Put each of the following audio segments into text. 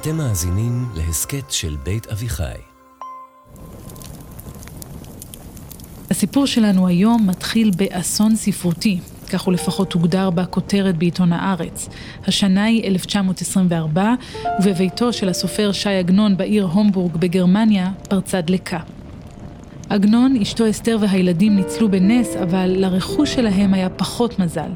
אתם מאזינים להסכת של בית אביחי. הסיפור שלנו היום מתחיל באסון ספרותי, כך הוא לפחות הוגדר בכותרת בעיתון הארץ. השנה היא 1924, ובביתו של הסופר ש"י עגנון בעיר הומבורג בגרמניה פרצה דלקה. עגנון, אשתו אסתר והילדים ניצלו בנס, אבל לרכוש שלהם היה פחות מזל.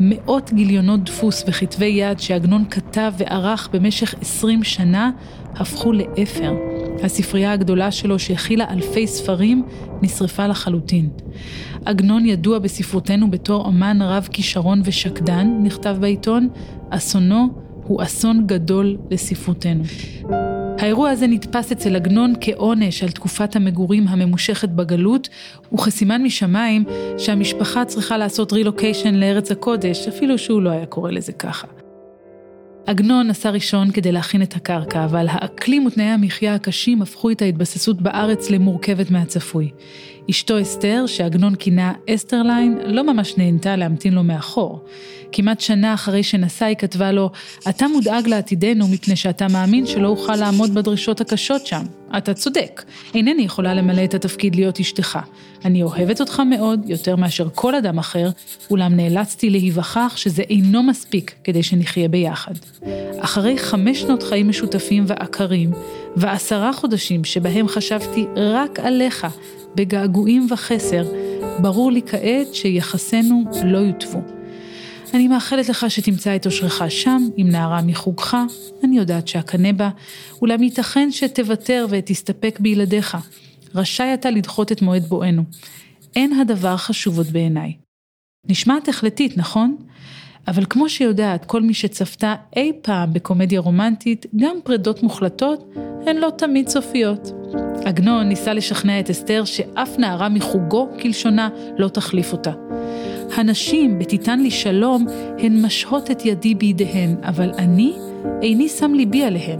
מאות גיליונות דפוס וכתבי יד שעגנון כתב וערך במשך עשרים שנה הפכו לאפר. הספרייה הגדולה שלו שהכילה אלפי ספרים נשרפה לחלוטין. עגנון ידוע בספרותנו בתור אמן רב כישרון ושקדן, נכתב בעיתון, אסונו הוא אסון גדול לספרותנו. האירוע הזה נתפס אצל עגנון כעונש על תקופת המגורים הממושכת בגלות, וכסימן משמיים שהמשפחה צריכה לעשות רילוקיישן לארץ הקודש, אפילו שהוא לא היה קורא לזה ככה. עגנון נסע ראשון כדי להכין את הקרקע, אבל האקלים ותנאי המחיה הקשים הפכו את ההתבססות בארץ למורכבת מהצפוי. אשתו אסתר, שעגנון כינה אסתרליין, לא ממש נהנתה להמתין לו מאחור. כמעט שנה אחרי שנסע היא כתבה לו, אתה מודאג לעתידנו מפני שאתה מאמין שלא אוכל לעמוד בדרישות הקשות שם. אתה צודק, אינני יכולה למלא את התפקיד להיות אשתך. אני אוהבת אותך מאוד, יותר מאשר כל אדם אחר, אולם נאלצתי להיווכח שזה אינו מספיק כדי שנחיה ביחד. אחרי חמש שנות חיים משותפים ועקרים, ועשרה חודשים שבהם חשבתי רק עליך, בגעגועים וחסר, ברור לי כעת שיחסינו לא יוטבו. אני מאחלת לך שתמצא את אושרך שם, עם נערה מחוגך, אני יודעת שאקנא בה, אולם ייתכן שתוותר ותסתפק בילדיך. רשאי אתה לדחות את מועד בואנו. אין הדבר חשוב עוד בעיניי. נשמעת החלטית, נכון? אבל כמו שיודעת כל מי שצפתה אי פעם בקומדיה רומנטית, גם פרדות מוחלטות הן לא תמיד סופיות. עגנון ניסה לשכנע את אסתר שאף נערה מחוגו, כלשונה, לא תחליף אותה. הנשים בתיתן לי שלום, הן משהות את ידי בידיהן, אבל אני, איני שם ליבי עליהן.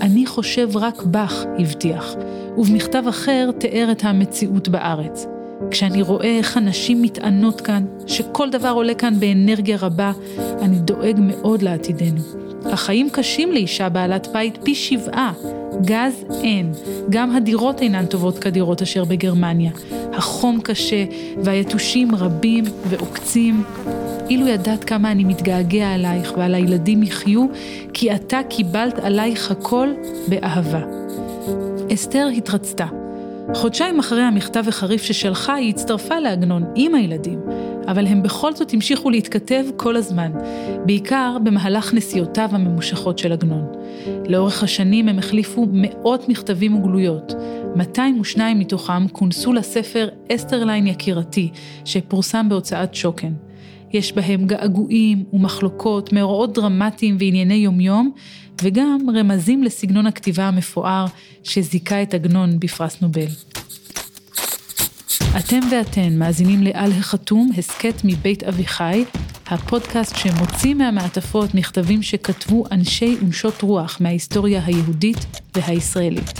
אני חושב רק בך, הבטיח, ובמכתב אחר תיאר את המציאות בארץ. כשאני רואה איך הנשים מתענות כאן, שכל דבר עולה כאן באנרגיה רבה, אני דואג מאוד לעתידנו. החיים קשים לאישה בעלת בית פי שבעה. גז אין, גם הדירות אינן טובות כדירות אשר בגרמניה. החום קשה והיתושים רבים ועוקצים. אילו ידעת כמה אני מתגעגע עלייך ועל הילדים יחיו, כי אתה קיבלת עלייך הכל באהבה. אסתר התרצתה. חודשיים אחרי המכתב החריף ששלחה, היא הצטרפה לעגנון עם הילדים, אבל הם בכל זאת המשיכו להתכתב כל הזמן, בעיקר במהלך נסיעותיו הממושכות של עגנון. לאורך השנים הם החליפו מאות מכתבים וגלויות. 202 מתוכם כונסו לספר אסתרליין יקירתי, שפורסם בהוצאת שוקן. יש בהם געגועים ומחלוקות, מאורעות דרמטיים וענייני יומיום, וגם רמזים לסגנון הכתיבה המפואר שזיכה את עגנון בפרס נובל. אתם ואתן מאזינים לעל החתום, הסכת מבית אביחי, הפודקאסט שמוציא מהמעטפות מכתבים שכתבו אנשי ונשות רוח מההיסטוריה היהודית והישראלית.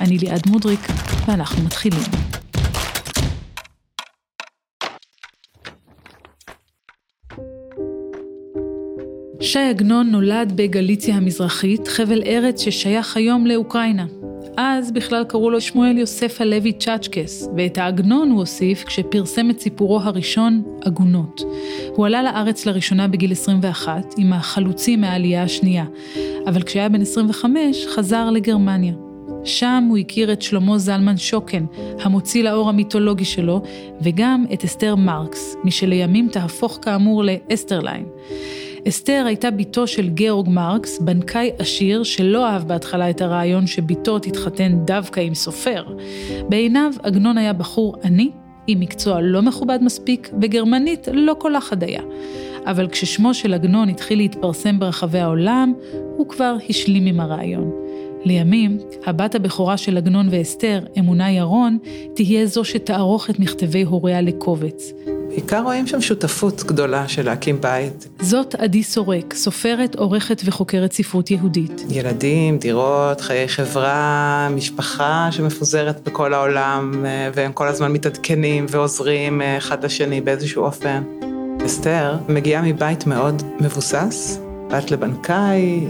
אני ליעד מודריק, ואנחנו מתחילים. שי עגנון נולד בגליציה המזרחית, חבל ארץ ששייך היום לאוקראינה. אז בכלל קראו לו שמואל יוסף הלוי צ'אצ'קס, ואת העגנון הוא הוסיף כשפרסם את סיפורו הראשון, עגונות. הוא עלה לארץ לראשונה בגיל 21, עם החלוצים מהעלייה השנייה, אבל כשהיה בן 25 חזר לגרמניה. שם הוא הכיר את שלמה זלמן שוקן, המוציא לאור המיתולוגי שלו, וגם את אסתר מרקס, מי שלימים תהפוך כאמור לאסתרליין. אסתר הייתה בתו של גאורג מרקס, בנקאי עשיר שלא אהב בהתחלה את הרעיון שבתו תתחתן דווקא עם סופר. בעיניו עגנון היה בחור עני, עם מקצוע לא מכובד מספיק, וגרמנית לא כל אחד היה. אבל כששמו של עגנון התחיל להתפרסם ברחבי העולם, הוא כבר השלים עם הרעיון. לימים, הבת הבכורה של עגנון ואסתר, אמונה ירון, תהיה זו שתערוך את מכתבי הוריה לקובץ. בעיקר רואים שם שותפות גדולה של להקים בית. זאת עדי סורק, סופרת, עורכת וחוקרת ספרות יהודית. ילדים, דירות, חיי חברה, משפחה שמפוזרת בכל העולם, אה, והם כל הזמן מתעדכנים ועוזרים אה, אחד לשני באיזשהו אופן. אסתר מגיעה מבית מאוד מבוסס, בת לבנקאי,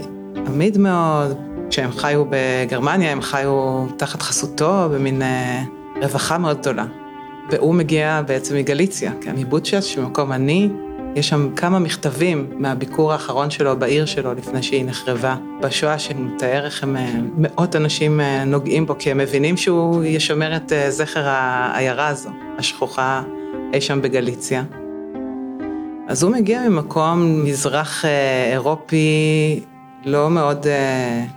עמיד מאוד, כשהם חיו בגרמניה, הם חיו תחת חסותו במין אה, רווחה מאוד גדולה. והוא מגיע בעצם מגליציה, מבוצ'ס, שמקום עני, יש שם כמה מכתבים מהביקור האחרון שלו בעיר שלו לפני שהיא נחרבה. בשואה שהוא מתאר איך הם אה, מאות אנשים אה, נוגעים בו, כי הם מבינים שהוא ישמר את אה, זכר העיירה הזו, השכוחה אי שם בגליציה. אז הוא מגיע ממקום מזרח אירופי לא מאוד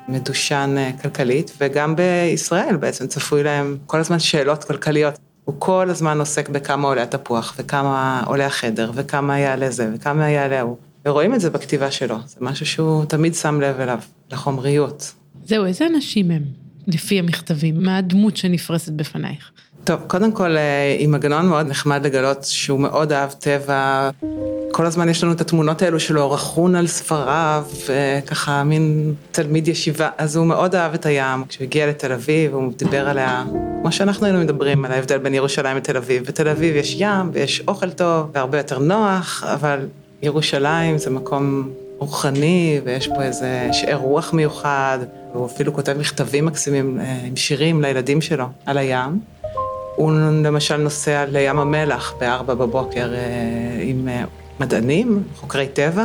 מדושן כלכלית, וגם בישראל בעצם צפוי להם כל הזמן שאלות כלכליות. הוא כל הזמן עוסק בכמה עולה התפוח, וכמה עולה החדר, וכמה יעלה זה, וכמה יעלה ההוא. ורואים את זה בכתיבה שלו, זה משהו שהוא תמיד שם לב אליו, לחומריות. זהו, איזה אנשים הם, לפי המכתבים? מה הדמות שנפרסת בפנייך? טוב, קודם כל, אה, עם עגנון מאוד נחמד לגלות שהוא מאוד אהב טבע. כל הזמן יש לנו את התמונות האלו שלו רכון על ספריו, ככה מין תלמיד ישיבה, אז הוא מאוד אהב את הים. כשהוא הגיע לתל אביב, הוא דיבר עליה, כמו שאנחנו היינו מדברים על ההבדל בין ירושלים לתל אביב. בתל אביב יש ים ויש אוכל טוב והרבה יותר נוח, אבל ירושלים זה מקום רוחני, ויש פה איזה שאר רוח מיוחד, והוא אפילו כותב מכתבים מקסימים אה, עם שירים לילדים שלו על הים. הוא למשל נוסע לים המלח בארבע בבוקר אה, עם אה, מדענים, חוקרי טבע,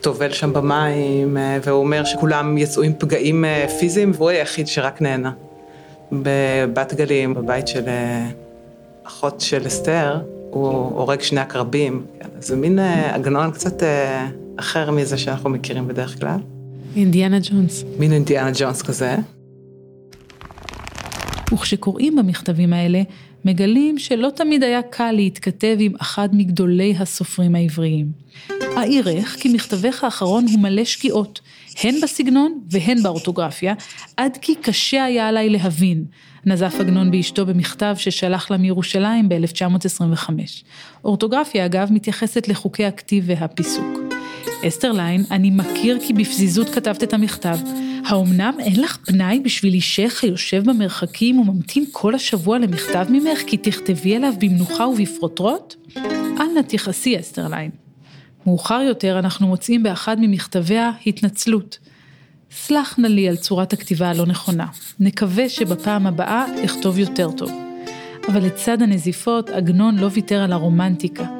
טובל שם במים, אה, והוא אומר שכולם יצאו עם פגעים פיזיים, והוא היחיד שרק נהנה. בבת גלים, בבית של אחות של אסתר, הוא הורג שני עקרבים. כן, זה מין עגנון קצת אחר מזה שאנחנו מכירים בדרך כלל. אינדיאנה ג'ונס. מין אינדיאנה ג'ונס כזה. וכשקוראים במכתבים האלה, מגלים שלא תמיד היה קל להתכתב עם אחד מגדולי הסופרים העבריים. העירך כי מכתבך האחרון הוא מלא שגיאות, הן בסגנון והן באורטוגרפיה, עד כי קשה היה עליי להבין, נזף עגנון באשתו במכתב ששלח לה מירושלים ב-1925. אורטוגרפיה אגב מתייחסת לחוקי הכתיב והפיסוק. אסתרליין, אני מכיר כי בפזיזות כתבת את המכתב. האומנם אין לך פנאי בשביל אישך היושב במרחקים וממתין כל השבוע למכתב ממך כי תכתבי עליו במנוחה ובפרוטרוט? אל נא תכעסי, אסתרליין. מאוחר יותר אנחנו מוצאים באחד ממכתביה התנצלות. סלח נא לי על צורת הכתיבה הלא נכונה. נקווה שבפעם הבאה אכתוב יותר טוב. אבל לצד הנזיפות, עגנון לא ויתר על הרומנטיקה.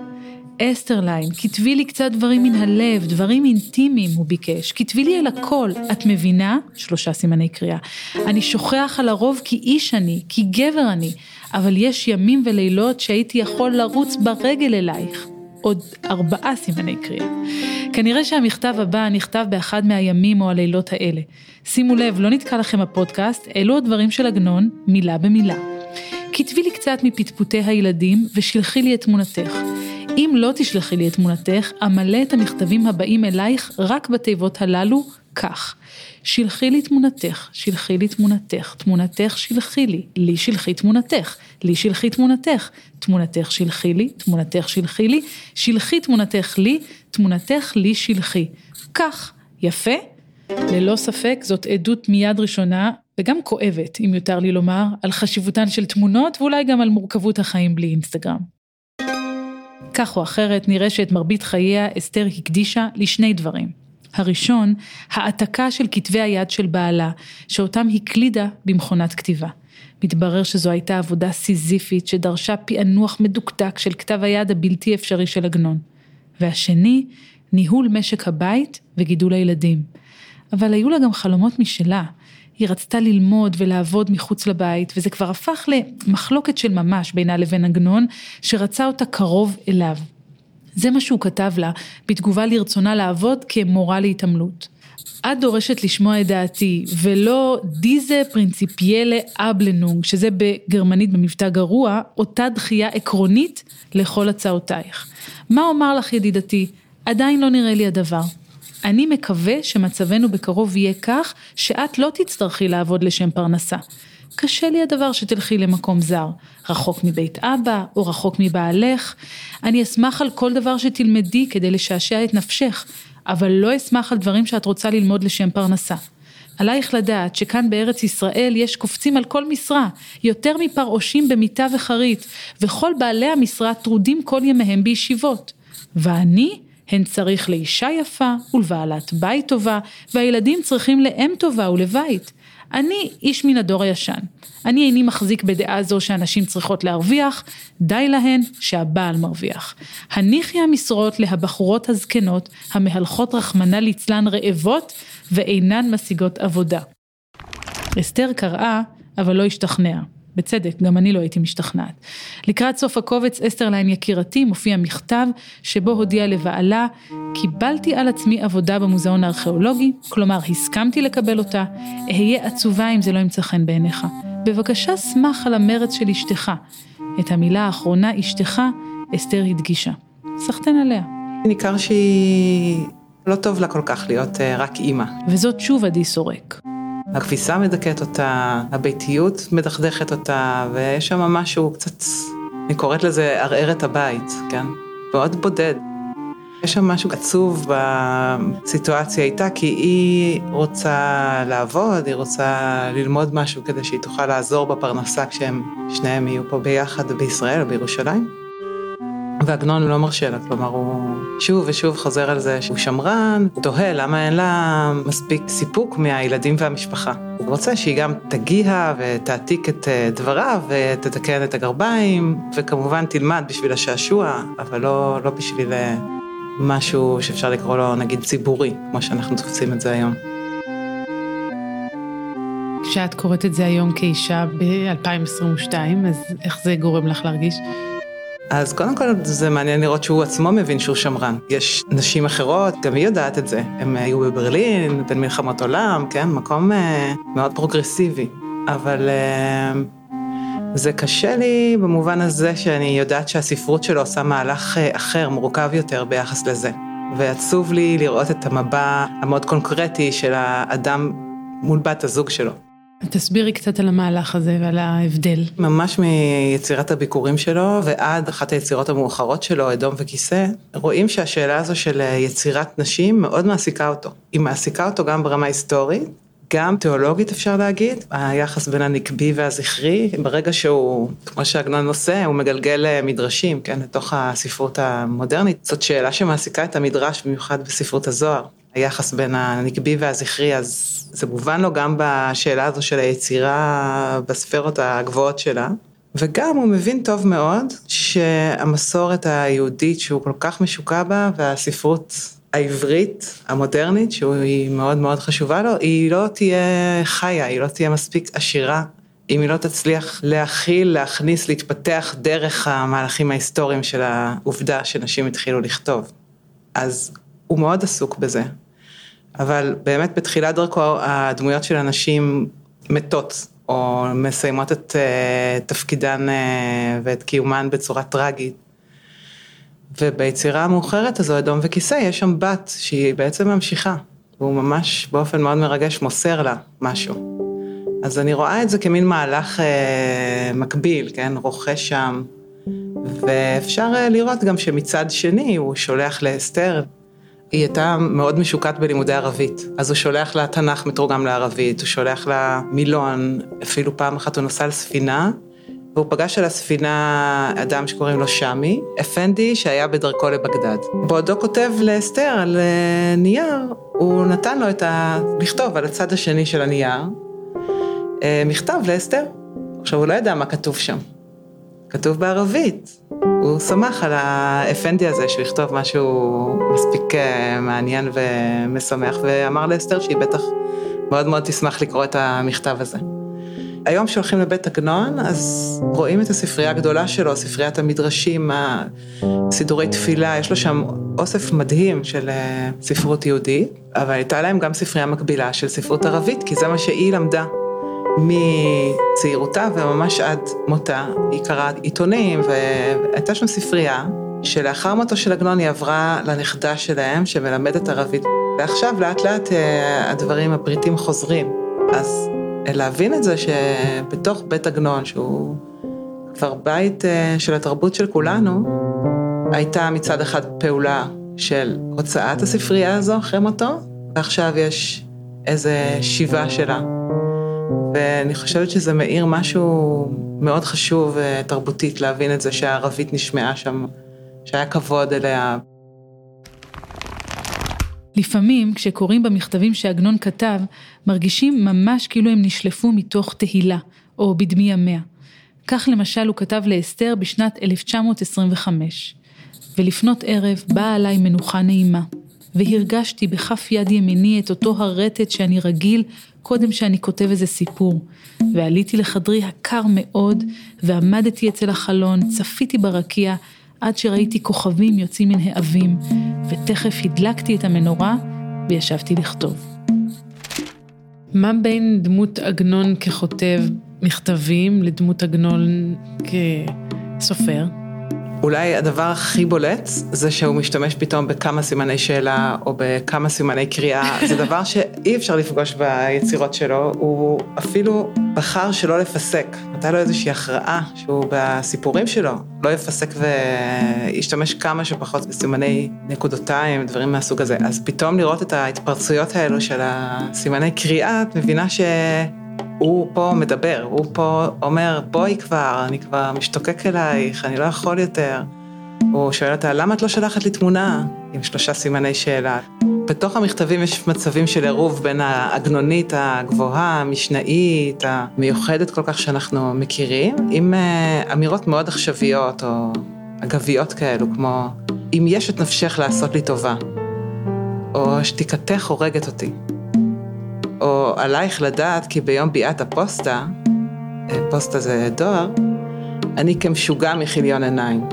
אסתרליין, כתבי לי קצת דברים מן הלב, דברים אינטימיים, הוא ביקש. כתבי לי על הכל. את מבינה? שלושה סימני קריאה. אני שוכח על הרוב כי איש אני, כי גבר אני, אבל יש ימים ולילות שהייתי יכול לרוץ ברגל אלייך. עוד ארבעה סימני קריאה. כנראה שהמכתב הבא נכתב באחד מהימים או הלילות האלה. שימו לב, לא נתקע לכם הפודקאסט, אלו הדברים של עגנון, מילה במילה. כתבי לי קצת מפטפוטי הילדים ושלחי לי את תמונתך. אם לא תשלחי לי את תמונתך, אמלא את המכתבים הבאים אלייך רק בתיבות הללו, כך. שלחי לי תמונתך, שלחי לי תמונתך, תמונתך שלחי לי, לי שלחי תמונתך, לי שלחי תמונתך, תמונתך שלחי לי, תמונתך שלחי לי, שלחי תמונתך לי, תמונתך לי שלחי. כך, יפה? ללא ספק זאת עדות מיד ראשונה, וגם כואבת, אם יותר לי לומר, על חשיבותן של תמונות ואולי גם על מורכבות החיים בלי אינסטגרם. כך או אחרת, נראה שאת מרבית חייה אסתר הקדישה לשני דברים. הראשון, העתקה של כתבי היד של בעלה, שאותם הקלידה במכונת כתיבה. מתברר שזו הייתה עבודה סיזיפית שדרשה פענוח מדוקדק של כתב היד הבלתי אפשרי של עגנון. והשני, ניהול משק הבית וגידול הילדים. אבל היו לה גם חלומות משלה, היא רצתה ללמוד ולעבוד מחוץ לבית, וזה כבר הפך למחלוקת של ממש בינה לבין עגנון, שרצה אותה קרוב אליו. זה מה שהוא כתב לה, בתגובה לרצונה לעבוד כמורה להתעמלות. את דורשת לשמוע את דעתי, ולא דיזה פרינציפיילה אבלנונג, שזה בגרמנית במבטא גרוע, אותה דחייה עקרונית לכל הצעותייך. מה אומר לך ידידתי? עדיין לא נראה לי הדבר. אני מקווה שמצבנו בקרוב יהיה כך שאת לא תצטרכי לעבוד לשם פרנסה. קשה לי הדבר שתלכי למקום זר, רחוק מבית אבא או רחוק מבעלך. אני אשמח על כל דבר שתלמדי כדי לשעשע את נפשך, אבל לא אשמח על דברים שאת רוצה ללמוד לשם פרנסה. עלייך לדעת שכאן בארץ ישראל יש קופצים על כל משרה, יותר מפרעושים במיטה וחרית, וכל בעלי המשרה טרודים כל ימיהם בישיבות. ואני הן צריך לאישה יפה ולבעלת בית טובה, והילדים צריכים לאם טובה ולבית. אני איש מן הדור הישן. אני איני מחזיק בדעה זו שהנשים צריכות להרוויח, די להן שהבעל מרוויח. הניחי המשרות להבחורות הזקנות, המהלכות רחמנא ליצלן רעבות, ואינן משיגות עבודה. אסתר קראה, אבל לא השתכנעה. בצדק, גם אני לא הייתי משתכנעת. לקראת סוף הקובץ אסתרליין יקירתי מופיע מכתב שבו הודיע לבעלה, קיבלתי על עצמי עבודה במוזיאון הארכיאולוגי, כלומר הסכמתי לקבל אותה, אהיה עצובה אם זה לא ימצא חן בעיניך. בבקשה סמך על המרץ של אשתך. את המילה האחרונה אשתך, אסתר הדגישה. סחטיין עליה. ניכר שהיא לא טוב לה כל כך להיות uh, רק אימא. וזאת שוב עדי סורק. הכביסה מדכאת אותה, הביתיות מדכדכת אותה, ויש שם משהו קצת, אני קוראת לזה ערער את הבית, כן? מאוד בודד. יש שם משהו עצוב בסיטואציה איתה, כי היא רוצה לעבוד, היא רוצה ללמוד משהו כדי שהיא תוכל לעזור בפרנסה כשהם שניהם יהיו פה ביחד בישראל או בירושלים. ועגנון לא מרשה לה, כלומר הוא שוב ושוב חוזר על זה שהוא שמרן, הוא תוהה למה אין לה מספיק סיפוק מהילדים והמשפחה. הוא רוצה שהיא גם תגיע ותעתיק את אה, דבריו ותתקן את הגרביים, וכמובן תלמד בשביל השעשוע, אבל לא, לא בשביל אה, משהו שאפשר לקרוא לו נגיד ציבורי, כמו שאנחנו תופסים את זה היום. כשאת קוראת את זה היום כאישה ב-2022, אז איך זה גורם לך להרגיש? אז קודם כל זה מעניין לראות שהוא עצמו מבין שהוא שמרן. יש נשים אחרות, גם היא יודעת את זה. הם היו בברלין, בין מלחמות עולם, כן? מקום אה, מאוד פרוגרסיבי. אבל אה, זה קשה לי במובן הזה שאני יודעת שהספרות שלו עושה מהלך אה, אחר, מורכב יותר ביחס לזה. ועצוב לי לראות את המבע המאוד קונקרטי של האדם מול בת הזוג שלו. תסבירי קצת על המהלך הזה ועל ההבדל. ממש מיצירת הביקורים שלו ועד אחת היצירות המאוחרות שלו, אדום וכיסא, רואים שהשאלה הזו של יצירת נשים מאוד מעסיקה אותו. היא מעסיקה אותו גם ברמה היסטורית, גם תיאולוגית אפשר להגיד, היחס בין הנקבי והזכרי, ברגע שהוא, כמו שעגנון עושה, הוא מגלגל מדרשים, כן, לתוך הספרות המודרנית. זאת שאלה שמעסיקה את המדרש, במיוחד בספרות הזוהר. היחס בין הנקבי והזכרי, אז זה מובן לו גם בשאלה הזו של היצירה בספרות הגבוהות שלה. וגם הוא מבין טוב מאוד שהמסורת היהודית שהוא כל כך משוקע בה, והספרות העברית המודרנית, שהיא מאוד מאוד חשובה לו, היא לא תהיה חיה, היא לא תהיה מספיק עשירה, אם היא לא תצליח להכיל, להכניס, להתפתח דרך המהלכים ההיסטוריים של העובדה שנשים התחילו לכתוב. אז הוא מאוד עסוק בזה. אבל באמת בתחילת דרכו הדמויות של הנשים מתות, או מסיימות את uh, תפקידן uh, ואת קיומן בצורה טרגית. וביצירה המאוחרת הזו, אדום וכיסא, יש שם בת שהיא בעצם ממשיכה, והוא ממש באופן מאוד מרגש מוסר לה משהו. אז אני רואה את זה כמין מהלך uh, מקביל, כן, רוכש שם, ואפשר uh, לראות גם שמצד שני הוא שולח לאסתר היא הייתה מאוד משוקעת בלימודי ערבית, אז הוא שולח לה תנ"ך מתורגם לערבית, הוא שולח לה מילון, אפילו פעם אחת הוא נסע על ספינה, והוא פגש על הספינה אדם שקוראים לו שמי, אפנדי שהיה בדרכו לבגדד. בעודו כותב לאסתר על אה, נייר, הוא נתן לו את ה... לכתוב על הצד השני של הנייר, אה, מכתב לאסתר. עכשיו, הוא לא ידע מה כתוב שם. כתוב בערבית. הוא שמח על האפנדי הזה שהוא יכתוב משהו מספיק אה, מעניין ומשמח, ואמר לאסתר שהיא בטח מאוד מאוד תשמח לקרוא את המכתב הזה. היום כשהולכים לבית עגנון, אז רואים את הספרייה הגדולה שלו, ספריית המדרשים, סידורי תפילה, יש לו שם אוסף מדהים של אה, ספרות יהודית, אבל הייתה להם גם ספרייה מקבילה של ספרות ערבית, כי זה מה שהיא למדה. מצעירותה וממש עד מותה, היא קראה עיתונים והייתה שם ספרייה, שלאחר מותו של עגנון היא עברה לנכדה שלהם, שמלמדת ערבית, ועכשיו לאט לאט אה, הדברים, הפריטים חוזרים. אז להבין את זה שבתוך בית עגנון, שהוא כבר בית אה, של התרבות של כולנו, הייתה מצד אחד פעולה של הוצאת הספרייה הזו אחרי מותו, ועכשיו יש איזה שיבה שלה. ואני חושבת שזה מאיר משהו מאוד חשוב אה, תרבותית להבין את זה שהערבית נשמעה שם, שהיה כבוד אליה. לפעמים, כשקוראים במכתבים שעגנון כתב, מרגישים ממש כאילו הם נשלפו מתוך תהילה, או בדמי ימיה. כך למשל הוא כתב לאסתר בשנת 1925, ולפנות ערב באה עליי מנוחה נעימה, והרגשתי בכף יד ימיני את אותו הרטט שאני רגיל קודם שאני כותב איזה סיפור, ועליתי לחדרי הקר מאוד, ועמדתי אצל החלון, צפיתי ברקיע, עד שראיתי כוכבים יוצאים מן העבים, ותכף הדלקתי את המנורה וישבתי לכתוב. מה בין דמות עגנון ככותב מכתבים לדמות עגנון כסופר? אולי הדבר הכי בולט זה שהוא משתמש פתאום בכמה סימני שאלה או בכמה סימני קריאה, זה דבר שאי אפשר לפגוש ביצירות שלו, הוא אפילו בחר שלא לפסק, הייתה לו איזושהי הכרעה שהוא בסיפורים שלו לא יפסק וישתמש כמה שפחות בסימני נקודותיים, דברים מהסוג הזה, אז פתאום לראות את ההתפרצויות האלו של הסימני קריאה, את מבינה ש... הוא פה מדבר, הוא פה אומר, בואי כבר, אני כבר משתוקק אלייך, אני לא יכול יותר. הוא שואל אותה, למה את לא שלחת לי תמונה? עם שלושה סימני שאלה. בתוך המכתבים יש מצבים של עירוב בין העגנונית הגבוהה, המשנאית, המיוחדת כל כך שאנחנו מכירים, עם אה, אמירות מאוד עכשוויות או אגביות כאלו, כמו, אם יש את נפשך לעשות לי טובה, או שתיקתך הורגת אותי. או עלייך לדעת כי ביום ביאת הפוסטה, אה, פוסטה זה דואר, אני כמשוגע מכיליון עיניים.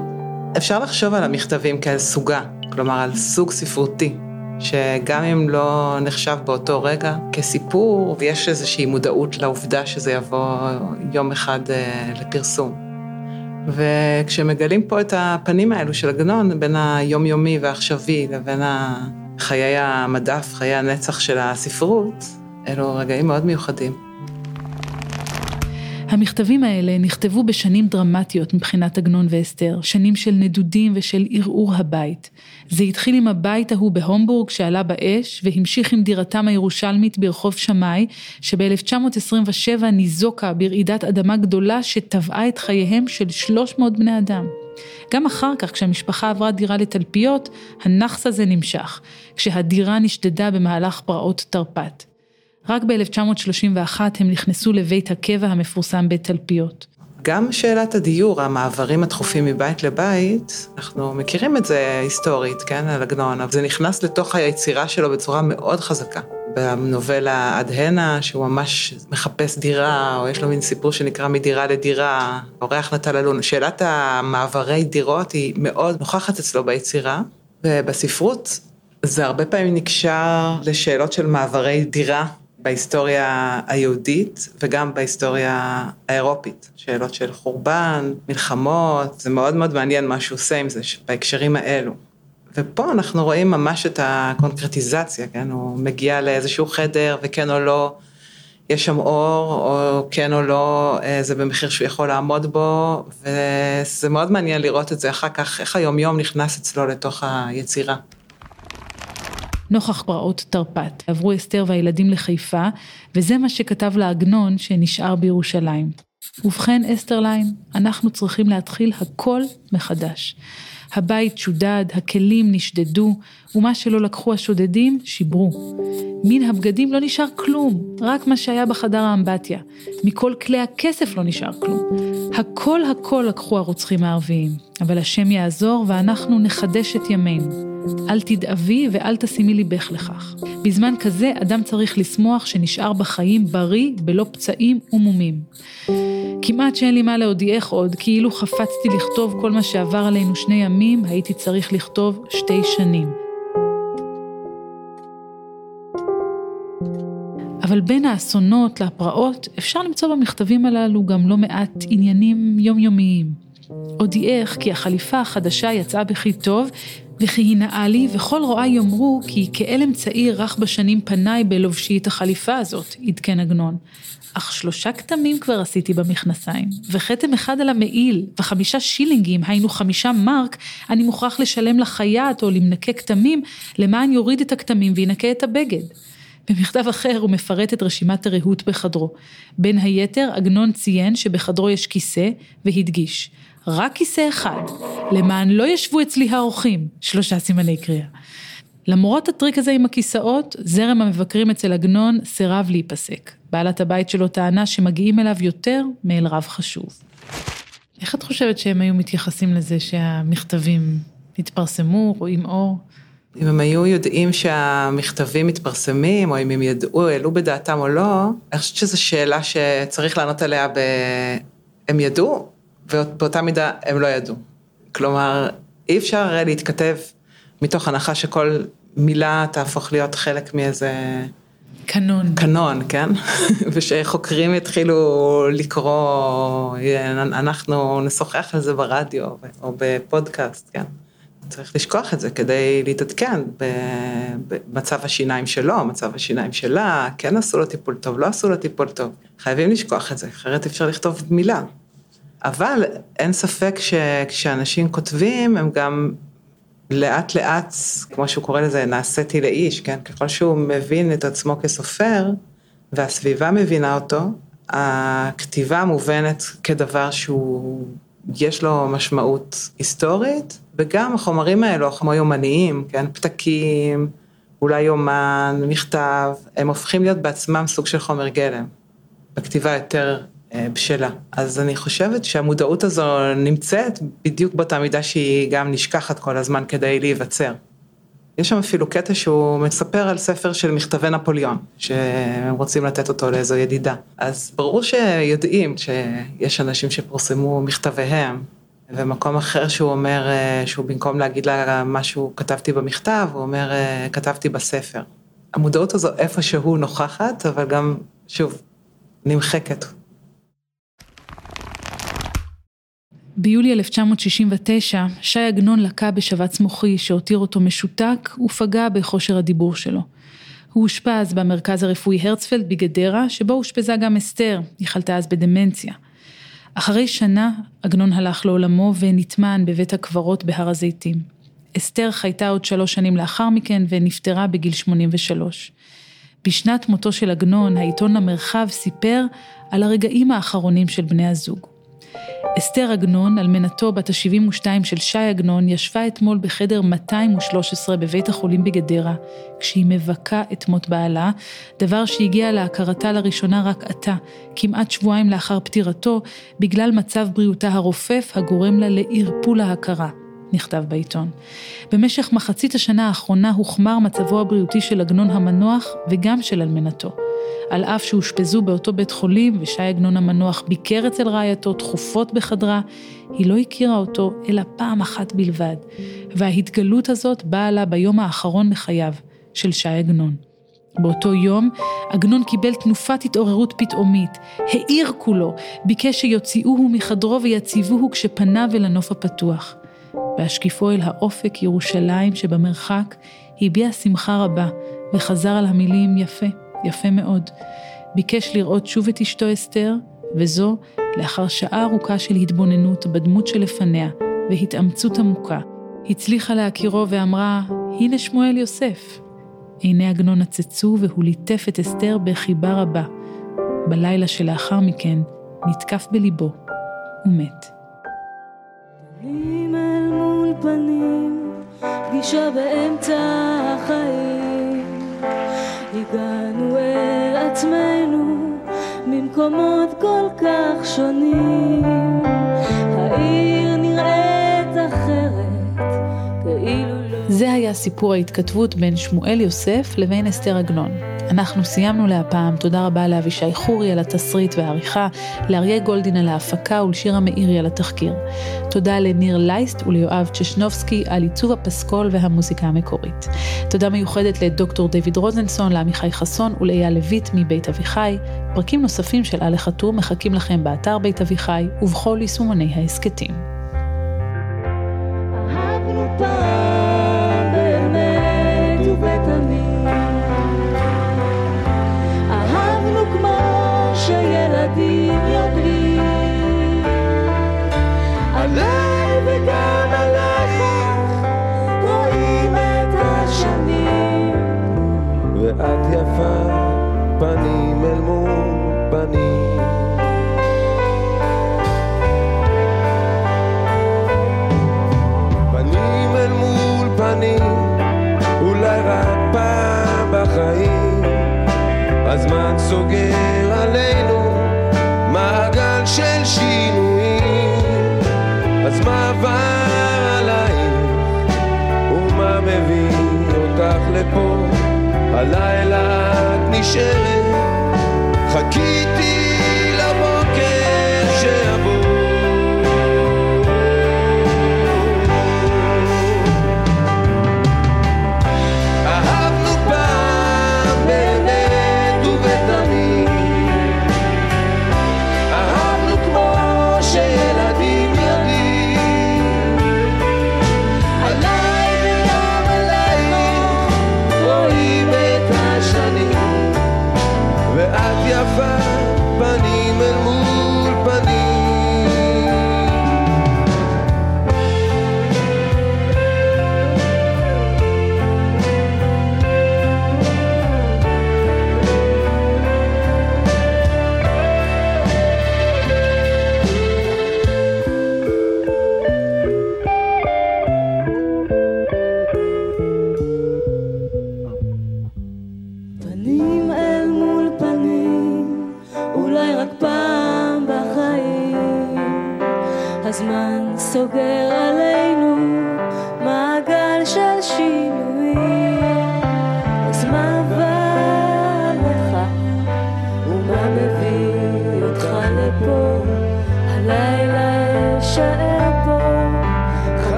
אפשר לחשוב על המכתבים כאל סוגה, כלומר על סוג ספרותי, שגם אם לא נחשב באותו רגע כסיפור, ויש איזושהי מודעות לעובדה שזה יבוא יום אחד אה, לפרסום. וכשמגלים פה את הפנים האלו של עגנון, בין היומיומי והעכשווי לבין חיי המדף, חיי הנצח של הספרות, אלו רגעים מאוד מיוחדים. המכתבים האלה נכתבו בשנים דרמטיות מבחינת עגנון ואסתר, שנים של נדודים ושל ערעור הבית. זה התחיל עם הבית ההוא בהומבורג שעלה באש, והמשיך עם דירתם הירושלמית ברחוב שמאי, שב-1927 ניזוקה ברעידת אדמה גדולה שטבעה את חייהם של 300 בני אדם. גם אחר כך, כשהמשפחה עברה דירה לתלפיות, הנאחס הזה נמשך, כשהדירה נשדדה במהלך פרעות תרפ"ט. רק ב-1931 הם נכנסו לבית הקבע המפורסם בתלפיות. גם שאלת הדיור, המעברים התכופים מבית לבית, אנחנו מכירים את זה היסטורית, כן, על עגנון, אבל זה נכנס לתוך היצירה שלו בצורה מאוד חזקה. בנובלה עד הנה, שהוא ממש מחפש דירה, או יש לו מין סיפור שנקרא מדירה לדירה, אורח נטל אלון. שאלת המעברי דירות היא מאוד נוכחת אצלו ביצירה, ובספרות זה הרבה פעמים נקשר לשאלות של מעברי דירה בהיסטוריה היהודית וגם בהיסטוריה האירופית. שאלות של חורבן, מלחמות, זה מאוד מאוד מעניין מה שהוא עושה עם זה בהקשרים האלו. ופה אנחנו רואים ממש את הקונקרטיזציה, כן? הוא מגיע לאיזשהו חדר וכן או לא, יש שם אור, או כן או לא, אה, זה במחיר שהוא יכול לעמוד בו, וזה מאוד מעניין לראות את זה אחר כך, איך היומיום נכנס אצלו לתוך היצירה. נוכח פרעות תרפ"ט. עברו אסתר והילדים לחיפה, וזה מה שכתב לעגנון שנשאר בירושלים. ובכן, אסתרליין, אנחנו צריכים להתחיל הכל מחדש. הבית שודד, הכלים נשדדו, ומה שלא לקחו השודדים, שיברו. מן הבגדים לא נשאר כלום, רק מה שהיה בחדר האמבטיה. מכל כלי הכסף לא נשאר כלום. הכל הכל לקחו הרוצחים הערביים, אבל השם יעזור ואנחנו נחדש את ימינו. אל תדאבי ואל תשימי ליבך לכך. בזמן כזה אדם צריך לשמוח שנשאר בחיים בריא, בלא פצעים ומומים. כמעט שאין לי מה להודיעך עוד, כאילו חפצתי לכתוב כל מה שעבר עלינו שני ימים, הייתי צריך לכתוב שתי שנים. אבל בין האסונות לפרעות, אפשר למצוא במכתבים הללו גם לא מעט עניינים יומיומיים. הודיעך כי החליפה החדשה יצאה בכי טוב, וכי היא נאה לי, וכל רואי יאמרו כי כאלם צעיר רך בשנים פניי בלובשי את החליפה הזאת, עדכן עגנון. אך שלושה כתמים כבר עשיתי במכנסיים, וכתם אחד על המעיל, וחמישה שילינגים, היינו חמישה מרק, אני מוכרח לשלם לחייט או למנקה כתמים, למען יוריד את הכתמים וינקה את הבגד. במכתב אחר הוא מפרט את רשימת הרהוט בחדרו. בין היתר, עגנון ציין שבחדרו יש כיסא, והדגיש, רק כיסא אחד, למען לא ישבו אצלי האורחים, שלושה סימני קריאה. למרות הטריק הזה עם הכיסאות, זרם המבקרים אצל עגנון סירב להיפסק. בעלת הבית שלו טענה שמגיעים אליו יותר מאל רב חשוב. איך את חושבת שהם היו מתייחסים לזה שהמכתבים התפרסמו, רואים אור? אם הם היו יודעים שהמכתבים מתפרסמים, או אם הם ידעו, העלו בדעתם או לא, אני חושבת שזו שאלה שצריך לענות עליה ב... הם ידעו, ובאותה מידה הם לא ידעו. כלומר, אי אפשר להתכתב מתוך הנחה שכל מילה תהפוך להיות חלק מאיזה... קנון. קנון, כן? ושחוקרים יתחילו לקרוא, אנחנו נשוחח על זה ברדיו או בפודקאסט, כן? צריך לשכוח את זה כדי להתעדכן במצב השיניים שלו, מצב השיניים שלה, כן עשו לו טיפול טוב, לא עשו לו טיפול טוב. חייבים לשכוח את זה, אחרת אפשר לכתוב מילה. אבל אין ספק שכשאנשים כותבים, הם גם לאט לאט, כמו שהוא קורא לזה, נעשיתי לאיש, כן? ככל שהוא מבין את עצמו כסופר, והסביבה מבינה אותו, הכתיבה מובנת כדבר שהוא, יש לו משמעות היסטורית, וגם החומרים האלו, החומרים יומניים, כן? פתקים, אולי יומן, מכתב, הם הופכים להיות בעצמם סוג של חומר גלם. בכתיבה יותר בשלה. אז אני חושבת שהמודעות הזו נמצאת בדיוק באותה מידה שהיא גם נשכחת כל הזמן כדי להיווצר. יש שם אפילו קטע שהוא מספר על ספר של מכתבי נפוליאון, שהם רוצים לתת אותו לאיזו ידידה. אז ברור שיודעים שיש אנשים שפורסמו מכתביהם, ומקום אחר שהוא אומר, אה, שהוא במקום להגיד לה משהו כתבתי במכתב, הוא אומר אה, כתבתי בספר. המודעות הזו איפשהו נוכחת, אבל גם, שוב, נמחקת. ביולי 1969, שי עגנון לקה בשבץ מוחי שהותיר אותו משותק ופגע בכושר הדיבור שלו. הוא אושפז במרכז הרפואי הרצפלד בגדרה, שבו אושפזה גם אסתר, היא חלתה אז בדמנציה. אחרי שנה, עגנון הלך לעולמו ונטמן בבית הקברות בהר הזיתים. אסתר חייתה עוד שלוש שנים לאחר מכן ונפטרה בגיל 83. בשנת מותו של עגנון, העיתון למרחב סיפר על הרגעים האחרונים של בני הזוג. אסתר עגנון, אלמנתו בת ה-72 של שי עגנון, ישבה אתמול בחדר 213 בבית החולים בגדרה, כשהיא מבכה את מות בעלה, דבר שהגיע להכרתה לראשונה רק עתה, כמעט שבועיים לאחר פטירתו, בגלל מצב בריאותה הרופף הגורם לה לערפול ההכרה. נכתב בעיתון. במשך מחצית השנה האחרונה הוחמר מצבו הבריאותי של עגנון המנוח וגם של אלמנתו. על אף שאושפזו באותו בית חולים ושי עגנון המנוח ביקר אצל רעייתו תכופות בחדרה, היא לא הכירה אותו אלא פעם אחת בלבד, וההתגלות הזאת באה לה ביום האחרון לחייו של שי עגנון. באותו יום, עגנון קיבל תנופת התעוררות פתאומית, העיר כולו, ביקש שיוציאוהו מחדרו ויציבוהו כשפניו אל הנוף הפתוח. בהשקיפו אל האופק ירושלים שבמרחק, הביע שמחה רבה, וחזר על המילים יפה, יפה מאוד. ביקש לראות שוב את אשתו אסתר, וזו לאחר שעה ארוכה של התבוננות בדמות שלפניה, והתאמצות עמוקה. הצליחה להכירו ואמרה, הנה שמואל יוסף. עיני עגנון נצצו והוא ליטף את אסתר בחיבה רבה. בלילה שלאחר מכן נתקף בליבו ומת. פנים אל מול פנים, פגישה באמצע החיים. הגענו עצמנו ממקומות כל כך שונים. זה היה סיפור ההתכתבות בין שמואל יוסף לבין אסתר עגנון. אנחנו סיימנו להפעם, תודה רבה לאבישי חורי על התסריט והעריכה, לאריה גולדין על ההפקה ולשירה מאירי על התחקיר. תודה לניר לייסט וליואב צ'שנובסקי על עיצוב הפסקול והמוזיקה המקורית. תודה מיוחדת לדוקטור דויד רוזנסון, לעמיחי חסון ולאייל לויט מבית אביחי. פרקים נוספים של אלה חתור מחכים לכם באתר בית אביחי ובכל יישומוני ההסכתים. אהבנו פעם הלילה את נשארת. חיכיתי